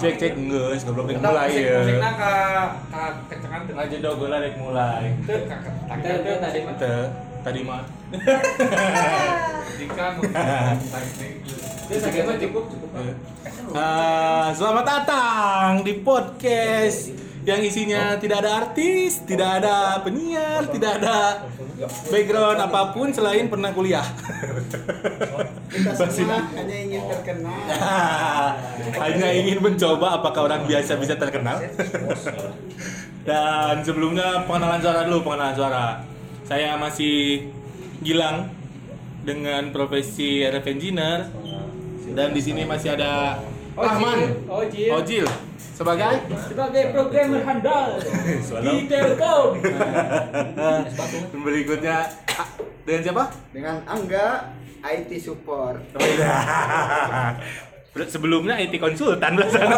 Cek cek geus goblok rek Kita mulai ya. musiknya ka ka kencengan tuh. Aja dong gue rek mulai. Itu tadi. Teu tadi mah. Jika. Itu cukup cukup. Ah, selamat datang di podcast yang isinya tidak ada artis, tidak ada penyiar, tidak ada background apa pun selain pernah kuliah. Kita semua hanya ingin terkenal. Hanya ingin mencoba apakah orang biasa bisa terkenal. Dan sebelumnya pengenalan suara dulu, pengenalan suara. Saya masih Gilang dengan profesi RF engineer dan di sini masih ada Rahman Ojil. Ojil sebagai Sebagai programmer handal di Telkom. berikutnya dengan siapa? Dengan Angga IT support. Ber- Sebelumnya IT konsultan belakang.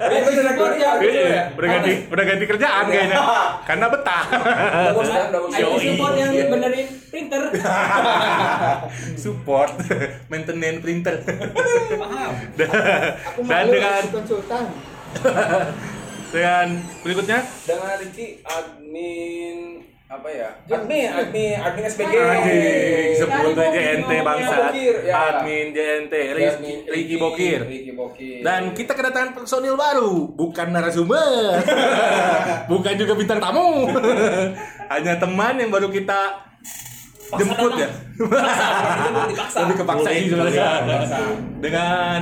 Itu sudah kerja. Iya, udah ganti udah ganti kerjaan kayaknya. Karena betah. IT support yang benerin printer. Support maintenance printer. Paham. Dan dengan konsultan. dengan berikutnya dengan Ricky admin apa ya admin admin admin SPG Anjing, sebut aja JNT Bokir. bangsa. Bokir, ya. Admin JNT Ricky Bokir. Dan kita kedatangan personil baru, bukan narasumber, bukan juga bintang tamu, hanya teman yang baru kita jemput ya. dipaksa Lebih kepaksa sih sebenarnya. Dengan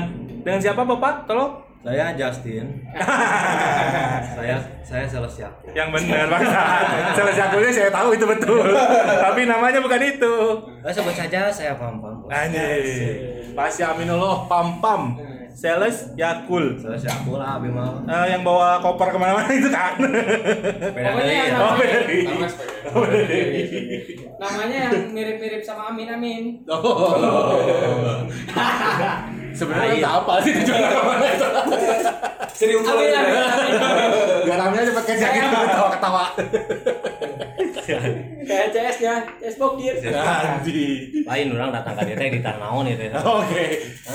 dengan siapa bapak? Tolong. Saya Justin. saya saya sales Yakult. Yang benar bangsa. Salah satunya saya tahu itu betul, tapi namanya bukan itu. Eh, sebut saja saya Pam Pam. Anjir. Pasya Aminullah Pam Pam. Sales Yakul. Sales Yakult lah, Abi mah. Eh, yang bawa koper ke mana-mana itu kan. Beda Pokoknya dari yang. Oh, beda. Oh, beda. Namanya yang mirip-mirip sama Amin Amin. Oh. Sebenarnya kita apa sih tujuan ke mana itu? serius Amin Amin. Amin. Garamnya aja pakai jaket ketawa-ketawa. Kayak CS nya, CS Bokir. Anjing. Lain orang datang ke dia teh di Tarnaon itu. Oke,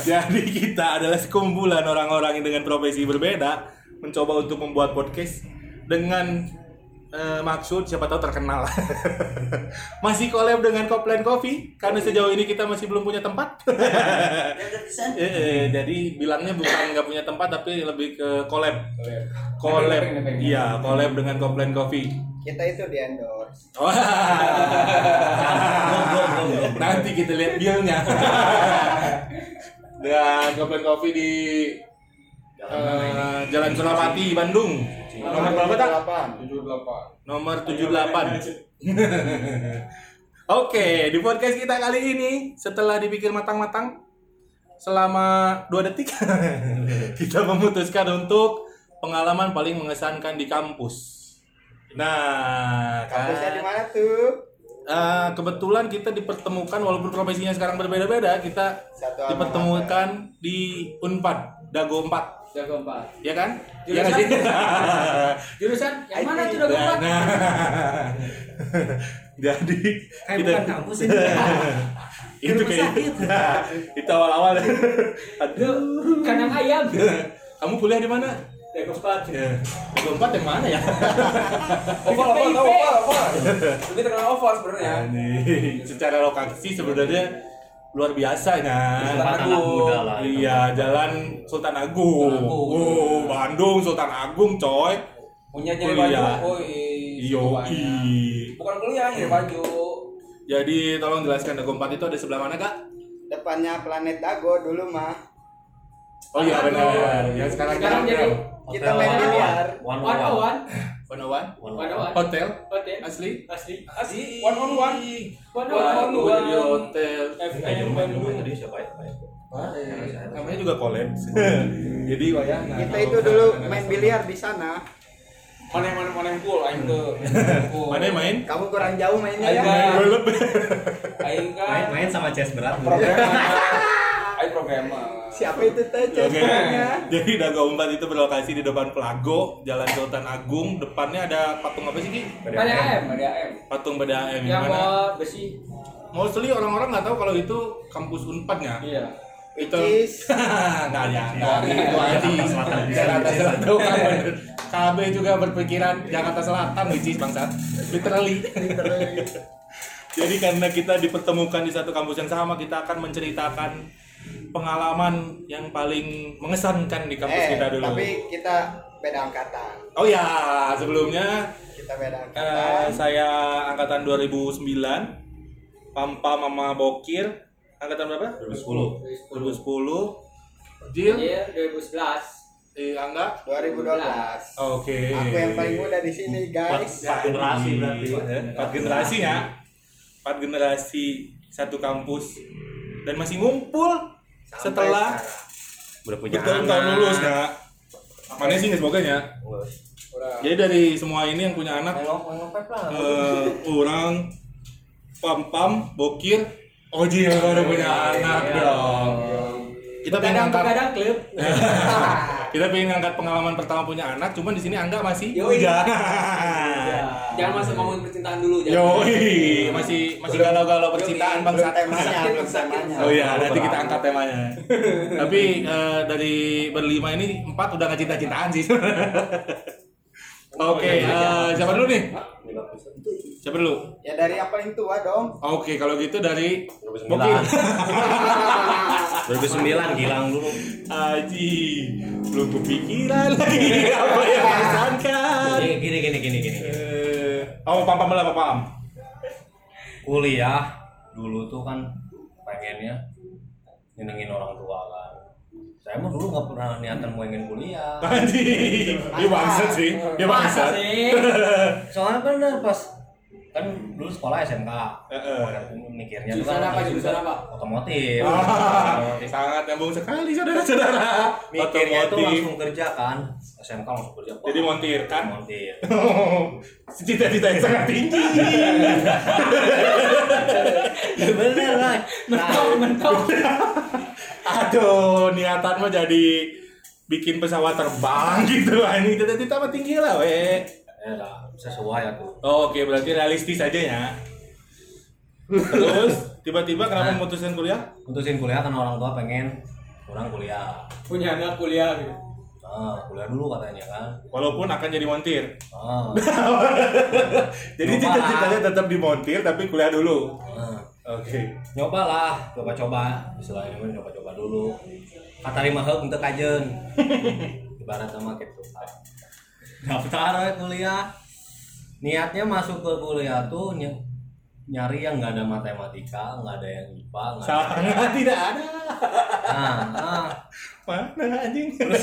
jadi kita adalah sekumpulan orang-orang yang dengan profesi berbeda mencoba untuk membuat podcast dengan eh, maksud siapa tahu terkenal. masih collab dengan Copland Coffee karena sejauh ini kita masih belum punya tempat. Eh, eh, jadi bilangnya bukan nggak punya tempat tapi lebih ke collab. Collab. Iya, collab dengan Copland Coffee. Kita itu di endorse. Nanti kita lihat dealnya. Dan Copland Coffee di eh, Jalan Suramati, Bandung. Nomor berapa tak? 78 Nomor 78. Oke, di podcast kita kali ini setelah dipikir matang-matang selama dua detik kita memutuskan untuk pengalaman paling mengesankan di kampus. Nah, Kampusnya di kan mana tuh? Eh, kebetulan kita dipertemukan walaupun profesinya sekarang berbeda-beda, kita Satu dipertemukan di Unpad, Dago 4. Jago empat. Ya kan? Jurusan? Ya nggak sih? Jurusan yang mana IT. tuh jago empat? Nah, jadi Kayak kita bukan kampus ini. itu kayak itu awal-awal. Lu kandang ayam. Kamu kuliah di mana? Jago empat. Ya. Dago 4 yang mana ya? oval oval oval oval lebih terkenal oval sebenarnya Ini secara lokasi sebenarnya luar biasa nah. Sultan Agung. lah. Iya, Jalan Sultan Agung. Sultan Agung. Oh, Bandung Sultan Agung, coy. punya Kuliah. baju oh Iyo, bukan kuliah nyari baju Jadi tolong jelaskan Dago 4 itu ada sebelah mana, Kak? Depannya planet Dago dulu mah. Oh iya benar. Yang sekarang Sekarang jadi Kita main biliar. One one on one. One on one. One One on one. Hotel Hotel. asli. Asli. asli one on one One on One one. one. di hotel. FM Bandung. Tadi siapa ya? Namanya juga collab. Jadi wayang. Kita itu dulu main biliar di sana. mana mana mana yang cool aing tuh. Mana yang main? Kamu kurang jauh mainnya ya. Aing kan Main main sama chess berat. programmer aing programmer Siapa itu teh ceweknya? Jadi Dago 4 itu berlokasi di depan Pelago, Jalan Sultan Agung. Depannya ada patung apa sih, Ki? Pada AM. Pada AM Patung BDAM Yang mana? bawa besi. Mostly orang-orang nggak tahu kalau itu kampus Unpadnya. Iya. itu nggak ada nggak itu aja Selatan. Jakarta Selatan tuh kan bener. KB juga berpikiran Jakarta Selatan which is bangsat literally jadi karena kita dipertemukan di satu kampus yang sama kita akan menceritakan pengalaman yang paling mengesankan di kampus Eh, kita dulu tapi kita beda angkatan. oh ya sebelumnya Kita beda eh, angkatan. saya angkatan 2009 Pampa Mama Bokir angkatan berapa 2010. 2010 Jil Iya, 2011. eh, Angga 2012. Oke. Aku yang paling muda di sini, guys. Empat generasi berarti. Empat generasi ya. Empat generasi satu kampus dan masih ngumpul Sampai setelah. Udah punya bertahun-tahun anak. lulus nggak? Mana sih nggak semoga ya? Udah. Jadi dari semua ini yang punya anak, eh, orang pam pam bokir, Oji yang baru punya anak dong. Kita pengen Kadang kadang klub. kita pengen angkat pengalaman pertama punya anak, cuman di sini Angga masih Yoi. bujang. Jangan masuk ngomongin percintaan dulu jangan. Yoi, masih masih galau-galau percintaan Belum bangsat. temanya, temanya. Oh iya, nanti kita angkat temanya. Tapi eh, dari berlima ini empat udah nggak cinta-cintaan sih. Oke, eh, siapa dulu nih? Siapa dulu? Ya dari yang paling tua dong. Oke, kalau gitu dari 2009. Bokir. 2009 Gilang dulu. Aji, belum kepikiran lagi apa yang disangkan. Gini gini gini gini gini. Eh, oh, pam pam lah, pam. Kuliah dulu tuh kan pengennya nyenengin orang tua kan. Saya mah dulu nggak pernah niatan mau ingin kuliah. Aji, dia bangsat sih, dia Masa bangsat. sih? Soalnya bener pas kan dulu sekolah SMK. Heeh. Mikirnya tuh Jurusan kan apa, jurusan apa? Otomotif. Ah, Otomotif. sangat nyambung sekali saudara-saudara. Mikirnya tuh Otomotif. langsung kerja kan. SMK langsung kerja. Wah, Jadi montir kan? montir. Cita-cita yang sangat tinggi. bener lah. Mentok, mentok. Aduh, niatan mah jadi bikin pesawat terbang gitu ini cita-cita mah tinggi lah we. Ya lah, sesuai aku. Oh, Oke, berarti realistis aja ya. Terus tiba-tiba kenapa memutuskan kuliah? Putusin kuliah kan orang tua pengen orang kuliah. Punya anak kuliah gitu. Ah, kuliah dulu katanya kan. Walaupun akan jadi montir. Ah, Jadi cita-citanya tetap di montir tapi kuliah dulu. ah. Oke. nyoba lah, coba-coba. Istilahnya mah coba-coba dulu. Kata lima hal untuk kajen. Ibarat sama gitu. Daftar we kuliah. Niatnya masuk ke kuliah tuh ny- nyari yang nggak ada matematika, nggak ada yang IPA, nggak ada. Tidak ada. Nah, ah. Mana anjing? Terus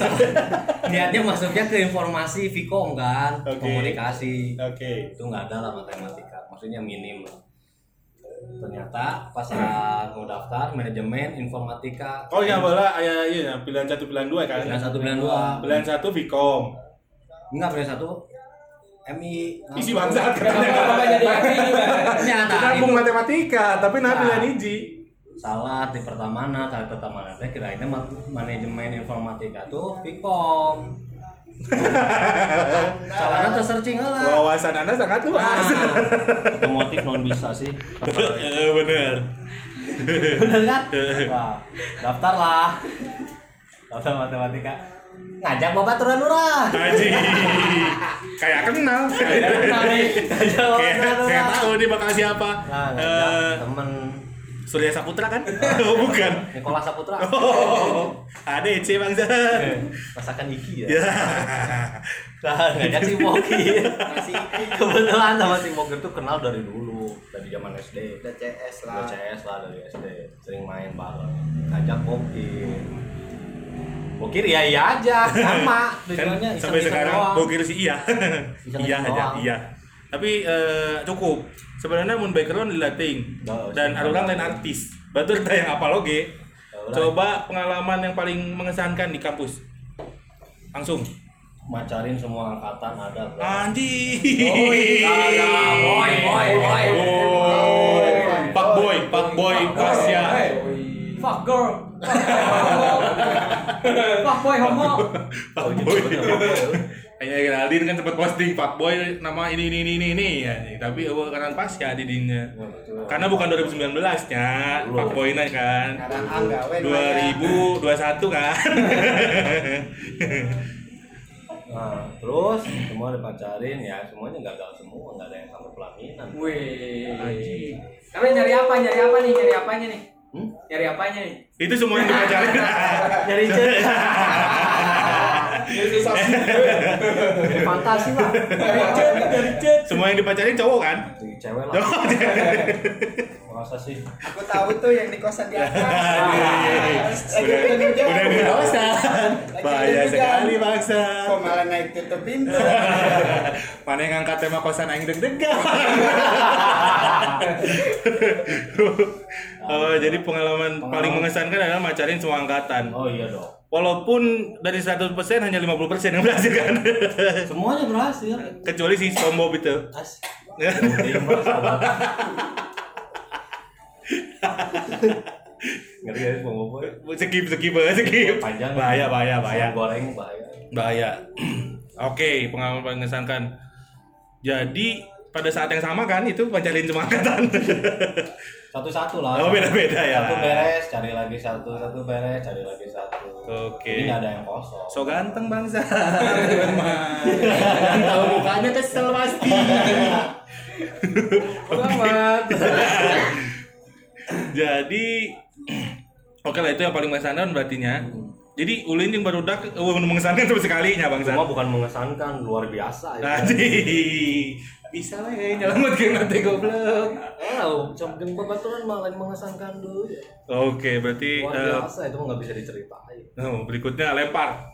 niatnya masuknya ke informasi Vkom kan, Oke. komunikasi. Oke. Itu nggak ada lah matematika, maksudnya minim lah. Ternyata pas aku daftar manajemen informatika. Oh ya bola ayah iya pilihan satu pilihan dua kan? Pilihan satu pilihan dua. Pilihan satu Vkom. Enggak pilihan satu MI. Isi? Ternyata Kita itu pun matematika, tapi nah Nah. pilihan hiji. salah di pertamana kali pertamana teh kirainnya ma- manajemen informatika tuh Vkom. Salahnya tuh searching lah. Wawasan Anda sangat luas. Nah, otomotif non bisa sih. Eh, bener. Bener kan? Wah, daftar lah. Daftar matematika. Ngajak bapak turun lurah. Haji. Kayak kenal. Ngajak bapak Kayak turun kayak lurah. tahu nih bakal siapa. Nah, Eh, ngajak temen Surya Saputra kan? Oh, bukan. Nikola Saputra. Oh, ADC bangsa. Masakan Iki ya. Ya. Nah, ngajak si Moki. Masih Kebetulan sama si Moki tuh kenal dari dulu, dari zaman SD. udah CS Udah lah. CS lah dari SD, sering main bareng. Ngajak Bokir. Bokir ya iya aja, sama Kan tujuannya sampai sekarang doang. bokir sih iya. Iya aja, iya. Tapi eh, cukup. Sebenarnya mun background dilatih Oh, dan siap. orang lain artis. Batur teh yang apa loge? Coba pengalaman yang paling mengesankan di kampus. Langsung. macarin semua angkatan ada bro. Anjing. ada, boy, boy, boy. Oh, Pak Boy, Pak Boy Pasya. Fuck girl. Wah, boy homo. Oh, gitu, Fuckboy. bener, Fuckboy. Kayaknya Geraldine kan sempat posting fuckboy nama ini ini ini ini, ini. Ya, tapi oh, karena pas ya didinya. Ya, betul. Karena bukan 2019 nya, Belum. fuckboy kan. Sekarang angga we 2021 kan. Nah, terus semua dipacarin ya, semuanya gagal semua, nggak ada yang sampai pelaminan. Wih. Tapi nyari apa? Nyari apa nih? Nyari apanya nih? Hmm? Nyari apanya nih? Itu semua yang dipacarin. Nyari cewek. Fantasi lah. semua yang dipacarin cowok kan? Cewek lah. Masa sih? Aku tahu tuh yang di kosan di atas. Lagi udah, hujan. udah di kosan. Bahaya sekali bangsa. Kok malah naik tutup pintu? Mana yang ngangkat tema kosan aing deg-degan. oh, jadi pengalaman paling mengesankan adalah macarin semua angkatan. Oh iya dong. Walaupun dari 100% hanya 50% yang berhasil kan. Semuanya berhasil. Kecuali si Tombob itu. As. Ngeri ya mau boy. Skip, skip, skip. Panjang. Bahaya, bahaya, bahaya. Goreng bahaya. Bahaya. Oke, pengalaman paling mengesankan. Jadi pada saat yang sama kan itu pacarin semua angkatan. Satu-satu lah. Oh, beda-beda ya. Satu beres, cari lagi satu, satu beres, cari lagi satu. Oke. Jadi nggak ada yang kosong. So ganteng bangsa. Yang tahu mukanya kesel pasti. Selamat. Jadi Oke lah itu yang paling mengesankan berartinya. Jadi ulin yang baru dak uh, mengesankan sama sekalinya bangsa. Cuma bukan mengesankan, luar biasa ya. Tadi bisa lah ya nyelamat ke nanti goblok. Oh, camping bebaturan malah mengesankan dulu. ya. Oke, berarti Luar eh, biasa itu mah nggak bisa diceritain. oh, berikutnya lempar.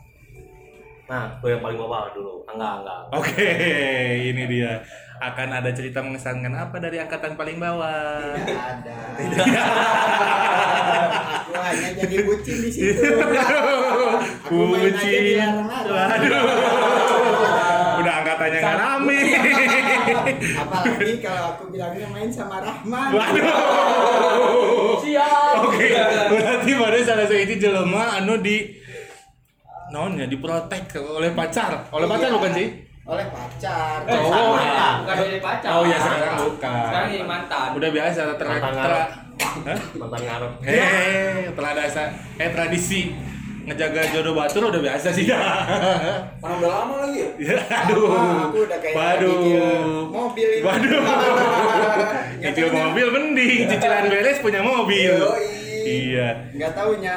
Nah, gue yang paling bawah dulu. Enggak, enggak. Oke, ini dia. Akan ada cerita mengesankan apa dari angkatan paling bawah? Tidak ada. Aku hanya jadi bucin di situ. Aku main aja Bucin. dilarang-larang. Waduh. Udah angkatannya nggak rame. Apalagi kalau aku bilangnya main sama Rahman. Waduh. Siap. Oke, berarti pada salah satu itu jelema anu di naonnya diprotek oleh pacar. Oleh pacar Iya. bukan sih? Oleh pacar. Eh, Cowok. sama ya. Bukan jadi pacar. Oh ya sekarang bukan. Sekarang jadi mantan. Udah biasa ter Mantan ter ngarep. Hah? Mantan ngarep. Eh, telah ada eh tradisi ngejaga jodoh batur udah biasa sih ya. Mana udah lama lagi ya? Ya, Aduh. Aku udah kayak Waduh. mobil ini. Waduh. Nyicil taunya- mobil mending, cicilan beres punya mobil. Yoi. Iya. Nggak taunya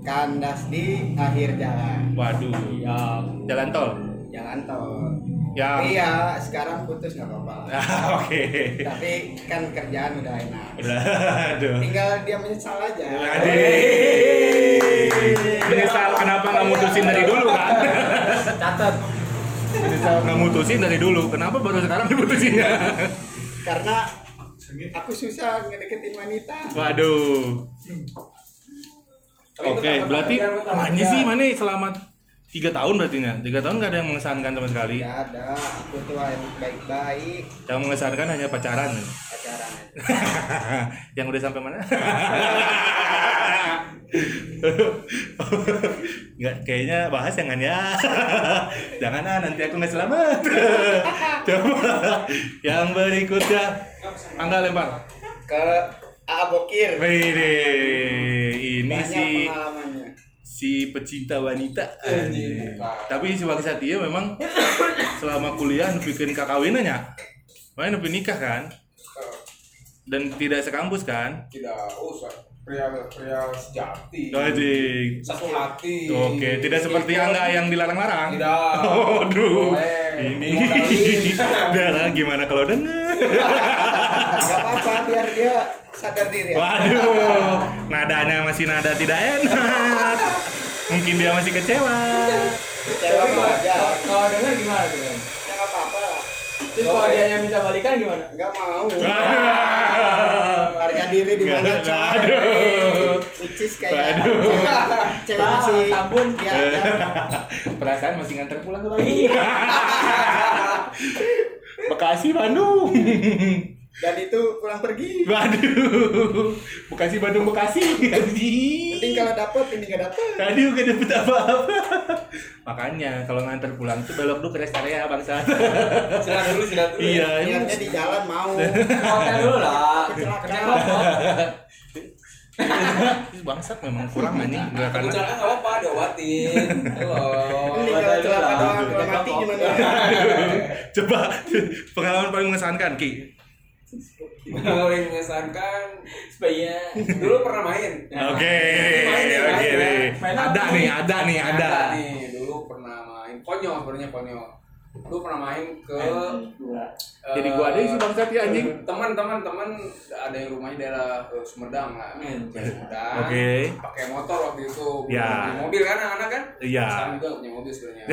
kandas di akhir jalan. Waduh. Iya. Jalan tol. Jalan tol. Yang Iya, sekarang putus nggak apa-apa. Ah, Oke. Tapi kan kerjaan udah enak. Aduh. Tinggal dia menyesal aja. Menyesal kenapa nggak mutusin dari dulu kan? Catat. Menyesal nggak mutusin dari dulu. Kenapa baru sekarang diputusinnya? Karena aku susah ngedeketin wanita. Waduh. Oke, berarti mana sih mana selama tiga tahun berarti nya? Tiga tahun nggak ada yang mengesankan sama sekali. Gak ada, aku tuh yang baik-baik Yang mengesankan hanya pacaran. pacaran yang udah sampai mana? Nggak, kayaknya bahas jangan ya. jangan ah, nanti aku nggak selamat. Coba yang berikutnya, angga lempar. Ke A Bokir. Ini Banyak si pengalamannya. Si pecinta wanita. Anjing. Tapi si Bang Satya memang selama kuliah bikin kakawinannya. Main nepi nikah kan? Dan tidak sekampus kan? Tidak usah. Pria pria sejati. Anjing. Satu hati. Oke, tidak seperti Angga yang dilarang-larang. Tidak. Waduh. Ini. Darah gimana kalau dengar? Gak apa-apa biar dia sadar diri. Waduh. Nadanya masih nada tidak enak. Mungkin dia masih kecewa. Kecewa kalau- aja. kalau- kalau dengar gimana tuh kan? Ya nggak apa-apa lah. Terus kalau dia yang minta balikan gimana? Nggak mau. Harga diri di mana aduh. Which is kayak cewek- cewek Ah, masih sabun. ya, ya. Perasaan masih nganter pulang ke Bekasi, Bandung. Dan itu pulang pergi. Waduh, Bekasi Bandung Bekasi. Penting Anjing. kalau dapet, ini nggak dapet. Tadi gak dapet apa-apa. Makanya kalau nganter pulang tuh belok dulu ke rest area bangsa. Silat dulu, silat dulu. iya, ini Niatnya di jalan mau. Hotel dulu lah. Kecelakaan. Bangsat memang kurang anjing enggak karena kecelakaan nggak apa-apa, diobatin. Halo. Ini kalau celaka doang, kalau mati gimana? coba pengalaman paling mengesankan Ki. Kalau yang mengesankan, supaya dulu pernah main. Oke, oke Ada nih, ada nih, ada. nih, dulu pernah main. Konyol sebenarnya konyol. Dulu pernah main ke Jadi gua ada sih bangsat ya anjing. teman-teman teman ada yang rumahnya daerah eh, Sumedang lah Sumedang Oke. pakai motor waktu itu Ya. Punya mobil kan anak-anak kan Iya. sekarang juga punya mobil sebenarnya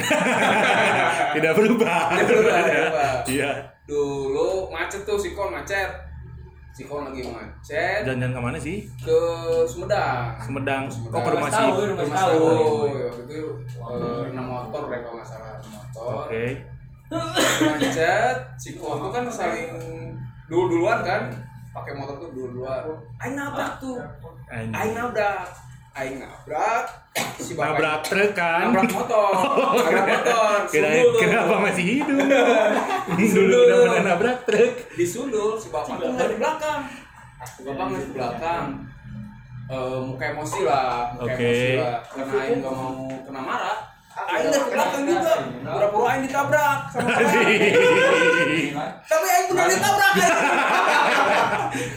Tidak berubah. Tidak berubah, tidak berubah. Iya. dulu macet tuh sikon macet sikon lagi macet Jalan-jalan ke mana sih? ke Sumedang Sumedang. Sumedang. Oh, ke rumah Tahu, sih. rumah tahu. itu eh, enam motor deh kalau nggak salah enam motor Oke. macet sikon tuh kan saling dulu duluan kan pakai motor tuh dulu duluan aing nabrak tuh aing nabrak aing nabrak si bapak Nabrak truk kan? nabrak motor. Nabrak motor. Kirain kenapa masih hidup? Dulu udah pernah nabrak truk. disundul si bapak tuh di belakang. Si bapak nggak di belakang. Eh, muka emosi lah muka Oke. emosi lah. Karena aing nggak mau kena marah. Aing ke belakang juga. Pura-pura aing ditabrak? Sama tapi aing benar ditabrak.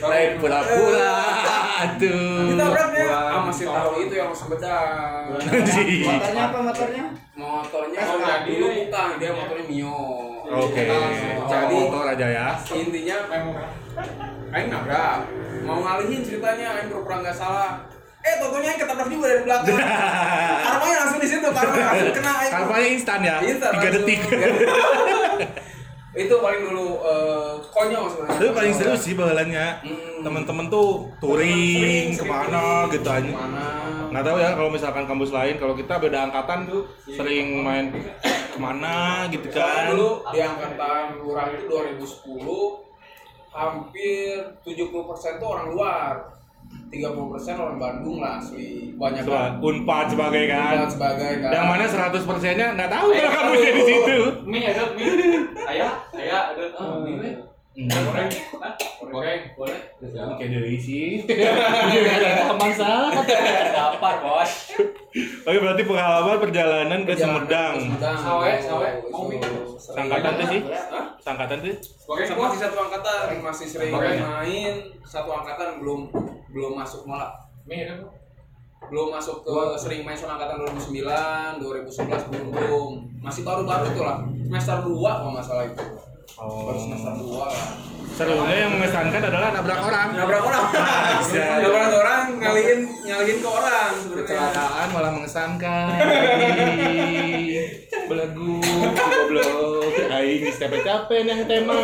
Lain pura-pura. Aduh. ditabraknya ah masih tahu itu yang Anjing. Motornya apa motornya? motornya Oh, jadi. dulu bukan dia motornya mio Oke. jadi motor aja ya. intinya Aing nabrak mau ngalihin ceritanya Aing pura-pura nggak salah eh totonya Aing ketabrak juga dari belakang karmanya langsung di situ karma langsung kena Aing Karpanya instan ya. Instan, Tiga detik. itu paling dulu eh, konyol sebenarnya Itu paling seru sih bahalannya. Hmm. Temen-temen tuh touring ke mana gitu aja. Nggak tahu ya kalau misalkan kampus lain, kalau kita beda angkatan tuh sering main ke mana gitu Soalnya kan. dulu di angkatan lurah itu 2010 hampir 70% tuh orang luar 30% orang Bandung lah asli banyak Seba- kan Unpad sebagai kan. Dan sebagai kan Yang mana 100 persennya nggak tahu kalau kampusnya di situ. Mie ada mie. Ayah, ayah ada. Ah, mie. Weh. Goreng. Goreng, boleh. Kayak dari sih. Ada mangsa. Dapat, Bos. Oke berarti pengalaman perjalanan ke Sumedang. Sawe, sawe. Itu Mau mie? Sangkatan tuh sih? Sangkatan tuh? Goreng Sama masih satu angkatan, masih sering Goreng. main satu angkatan belum belum masuk malah ada. Bu? belum masuk ke sering main sama angkatan 2009, 2011 belum belum masih baru-baru tuh lah semester 2 kalau masalah itu baru semester 2 lah Serunya yang mengesankan adalah nabrak orang. nabrak orang nabrak orang ngalihin ngalihin ke orang sebenarnya Kecelakaan malah mengesankan. Belagu, goblok. Aing capek-capek yang tema.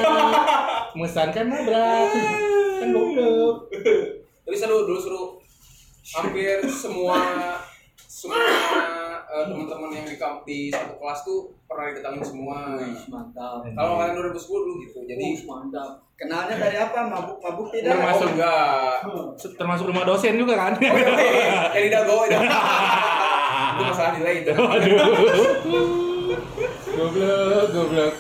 Mengesankan nabrak. Kan goblok. tapi seru dulu seru hampir semua semua eh, teman-teman yang di di satu kelas tuh pernah didatangin semua Mantap. kalau kalian 2010 dulu gitu jadi mantap. Kenalnya dari apa? Mabuk-mabuk tidak? Termasuk- enggak Termasuk rumah dosen juga kan? Oh, iya, yang di Dago itu. itu masalah nilai itu. Waduh. Goblok, goblok.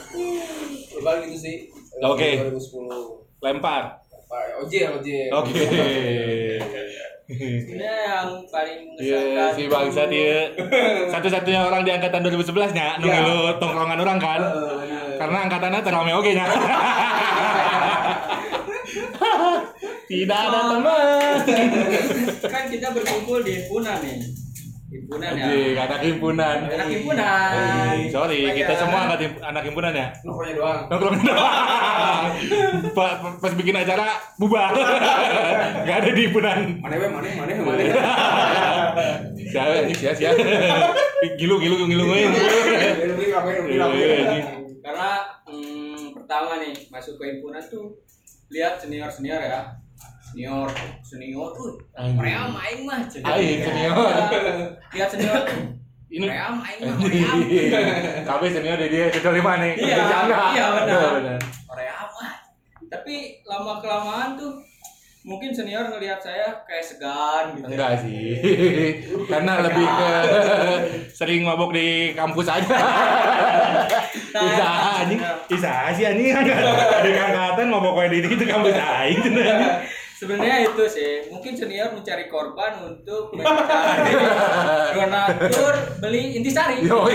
Lebaran gitu sih. Oke. 2010. Lempar. Pak Ojel, Ojel. Oke. Ini yang paling Iya, si bangsa dia. Satu-satunya orang di angkatan 2011 nya nunggu Iya. lu tongkrongan orang kan. Karena angkatannya terame oke nya. Tidak ada teman. kan kita berkumpul di himpunan nih. Himpunan ya. Anjing, anak himpunan. Anak himpunan. Sorry, kita semua anak, anak himpunan ya. Nongkrongnya doang. Nongkrong doang. Pa- pa- Pas bikin acara bubar. Gak ada di himpunan. Mana we, mana, mana, mana. Siapa ini sia-sia. Gilu gilu gilu gilu. Anjing. Karena hmm, pertama nih masuk ke himpunan tuh lihat senior senior ya. Senior, senior tuh. Mereka main mah. jadi- Aing, senior. Lihat senior. Ini Mereka main mah. Kabe senior dari dia sudah lima nih. Iya, iya, benar. Mereka mah. tapi lama kelamaan tuh mungkin senior ngelihat saya kayak segan gitu Enggak sih. Karena lebih ke sering mabok di kampus aja. Bisa anjing. Bisa sih anjing ada angkatan mabok kayak di itu kampus aing cenah. Sebenarnya itu sih mungkin senior mencari korban untuk mencari donatur beli intisari Yo,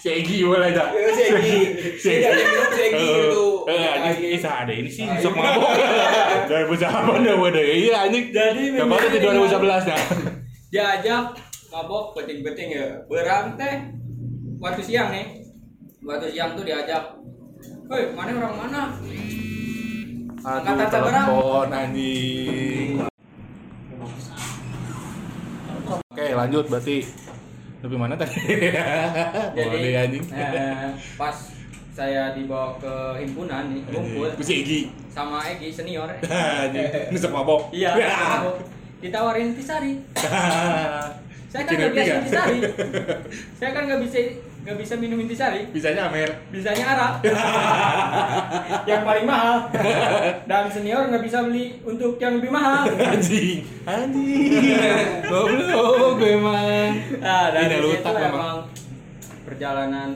si Egi boleh aja. Eh, si Egi. Si Egi ada minum si Egi itu. Eh, anjing bisa ada ini sih sok mabok. 2008 dah waduh. Iya anjing. Jadi Kapan itu 2011 dah. diajak mabok beting-beting ya berang teh waktu siang nih waktu siang tuh diajak Woi, mana orang mana? Aduh, Angkatan telepon anjing. Oke, lanjut berarti lebih mana tadi? Boleh anjing. eh, pas saya dibawa ke himpunan nih, ngumpul Ku si Egi. sama Egi senior. Anjing, nusuk mabok. Iya. Ditawarin intisari. Saya kan nggak biasa intisari. Saya kan nggak bisa nggak bisa minum intisari. Bisanya Amer. Bisanya arak. yang paling mahal. Dan senior nggak bisa beli untuk yang lebih mahal. Anjing. Anjing. Goblok gue emang. Nah, dari Ini situ memang. emang perjalanan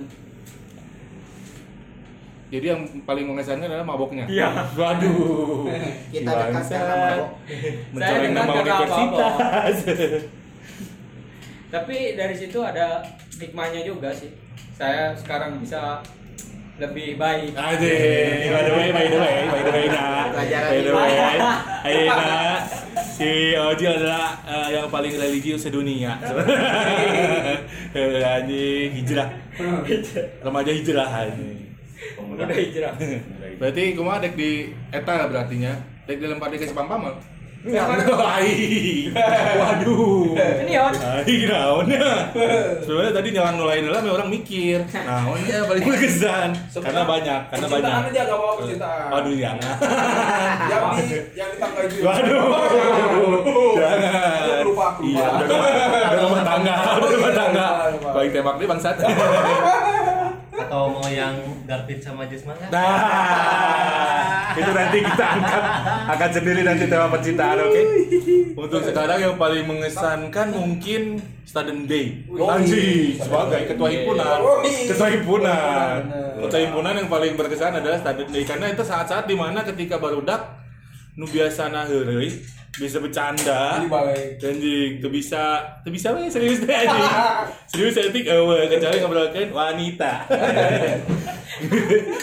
Jadi yang paling mengesankan adalah maboknya. Iya. Waduh. Kita dekat karena mabok. Mencoreng nama universitas. tapi dari situ ada hikmahnya juga sih. Saya sekarang bisa lebih baik. Anjing, by the way, by the way, by the way, nah, Pelajaran by the way. Ayo, nah, si Oji adalah eh, yang paling religius sedunia. Eh, Anjing, hijrah, remaja hijrah anjing. Udah hijrah. Berarti kumaha dek di eta berartinya, dek dilempar di ke Cipampam. Enggak. Waduh. Senior. Ai naonnya. Sebenarnya tadi nyalan nulain lah orang mikir. Naonnya paling berkesan. Karena banyak, karena banyak. Percintaan aja gak mau percintaan. Waduh jangan. Yang di yang ditangkai juga. Waduh. Jangan. Lu lupa, lupa. Iya, udah rumah tangga, udah rumah tangga. Baik tembak nih bangsat. atau mau yang Garpit sama Jesmanga Nah, itu nanti kita angkat angkat sendiri nanti tema percintaan, oke? Untuk sekarang yang paling mengesankan mungkin Student Day. Anjing, sebagai ketua himpunan, ketua himpunan, ketua himpunan yang paling berkesan adalah Student Day. Karena itu saat-saat di mana ketika barudak nu biasa heureuy bisa bercanda. Anjing tuh bisa. Tuh bisa we serius deh anjing. Serius etik eueuh kecuali ngobrolkeun wanita.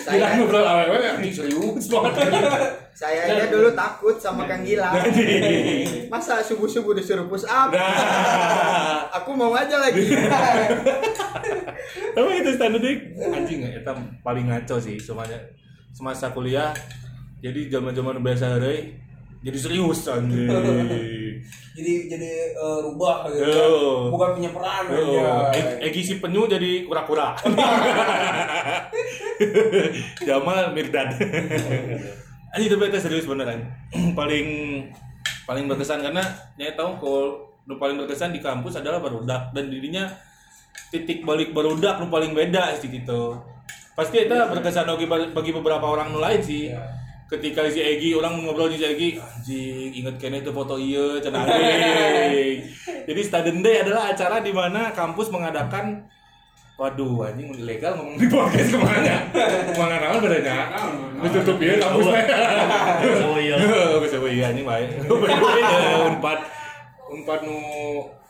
Kita ngobrol awewe anjing serius banget. Saya aja dulu takut sama Kang Gilang. anjing. Masa subuh-subuh disuruh push up? nah. Aku mau aja lagi. tapi itu standar dik? Anjing eta paling ngaco sih semuanya. Semasa kuliah jadi zaman-zaman biasa hari jadi serius anjing Jadi jadi eh, rubah gitu. Oh. Bukan punya peran aja. Eg- Egi si penyu jadi kura-kura. Jamal Mirdad. Ini itu serius beneran. paling paling berkesan karena nyai tahu kalau paling berkesan di kampus adalah barudak dan dirinya titik balik barudak nu paling beda sih gitu. Pasti itu berkesan bagi bagi beberapa orang lain sih. Ketika si Egi orang ngobrol di si Egi, anjing inget kene itu foto iya cenah anjing. Jadi Student Day adalah acara di mana kampus mengadakan Waduh, anjing ilegal ngomong di podcast ke mana? Ke mana naon bedanya? Ditutup ya kampus teh. Oh iya. Bisa iya anjing bae. Bae Unpad Unpad nu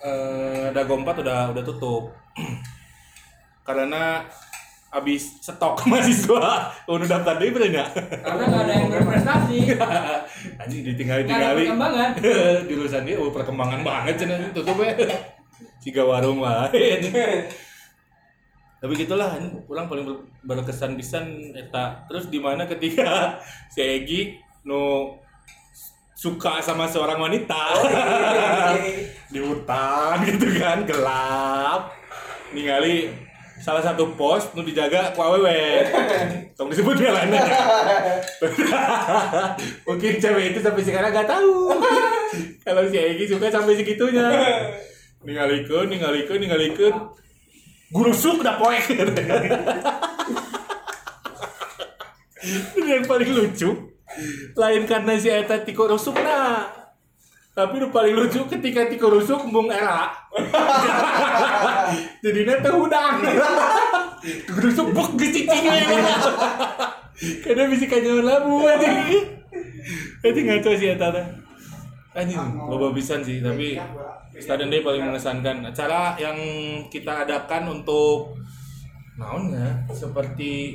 eh, Dago 4 udah udah tutup. Karena habis stok mahasiswa udah daftar deui bedanya. Karena nggak ada yang berprestasi. Anjing ditinggali tinggali. perkembangan. Jurusan dia oh perkembangan banget cenah tutup ya. Siga warung wae. anjing. Tapi gitulah orang paling ber- berkesan pisan eta. Terus di mana ketika si Egi nu suka sama seorang wanita di hutan gitu kan gelap ningali salah satu pos nu dijaga ku awewe tong disebut ngalana mungkin cewek itu sampai sekarang gak tahu. Kalau si Egi suka sampai segitunya. Ningalikeun ningalikeun ningalikeun guru suk udah poek. Dan yang paling lucu. Lain karena si eta tiko rusuk nah. Tapi nu paling lucu ketika tiko rusuk mung era jadi teh udang rusuk buk gecicing karena bisa kanyawan labu aja itu ngaco sih eta teh anjing loba pisan sih tapi Stadion Day paling mengesankan. Acara yang kita adakan untuk naonnya seperti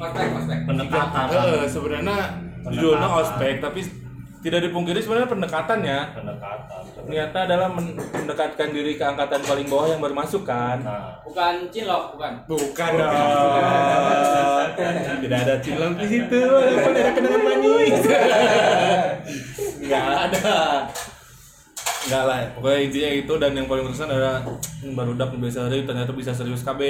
pendekatan Eh, sebenarnya judulnya ospek tapi tidak dipungkiri sebenarnya pendekatannya pendekatan niatnya adalah men- mendekatkan diri ke angkatan paling bawah yang baru masuk kan? Nah. Bukan cinlok, bukan. bukan dong. Tidak ada cilok di situ. Walaupun ada kenangan manis. Nggak ada. Nggak lah. Pokoknya intinya itu dan yang paling berkesan adalah baru udah biasa hari ternyata bisa serius KB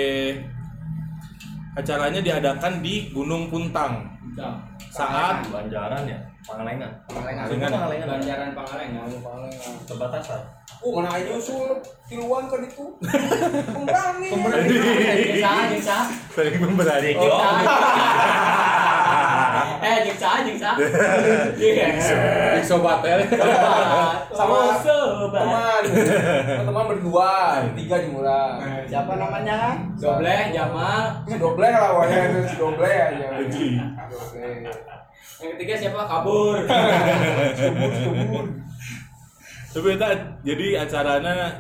acaranya diadakan di Gunung Puntang. Udah. Saat Banjaran ya Pangalengan Pangalengan. Dengan- Pangalengan Banjaran Pangalengan. perbatasan Oh, mana aja nyusul tiluan ke itu. Pemberani. Jengsa, jengsa. saling memberani Jengsa. Eh, jengsa, jengsa. Iya. Sobat ya Sama sobat. Teman. Teman berdua, tiga murah. Siapa namanya? Dobleh, Jamal. Si doble lah wajah itu si doble aja. Doble. Yang ketiga siapa? Kabur. Subur, subur. tapi itu jadi acaranya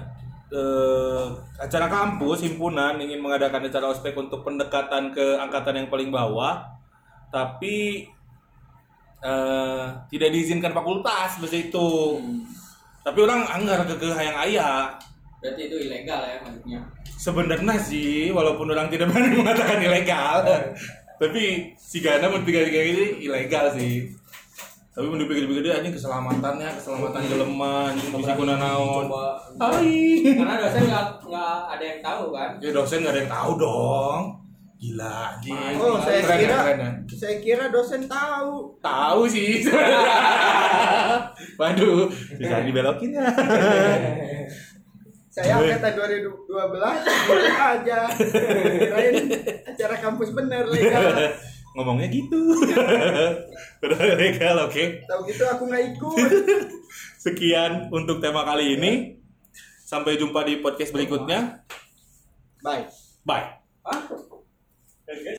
eh, acara kampus himpunan ingin mengadakan acara ospek untuk pendekatan ke angkatan yang paling bawah tapi eh, tidak diizinkan fakultas seperti itu. Tapi orang anggar ke hayang ayah. Berarti itu ilegal ya maksudnya. sebenarnya sih walaupun orang tidak berani mengatakan ilegal. Tapi si Gana mau tiga tiga ini ilegal sih. Tapi mau dipikir-pikir dia anjing keselamatannya keselamatan jelema anjing bisa guna naon. Hai. Karena dosen nggak nggak ada yang tahu kan. ya dosen gak ada yang tahu dong gila anjing Oh, saya Keren, kira keren, ya. saya kira dosen tahu. tahu sih waduh bisa dibelokin ya Saya angkatan 2012 boleh aja. Kirain acara kampus bener legal. ngomongnya gitu udah legal oke Tahu gitu aku nggak ikut. Sekian untuk tema kali ini. Sampai jumpa di podcast berikutnya. Bye. Bye. Hah? Okay.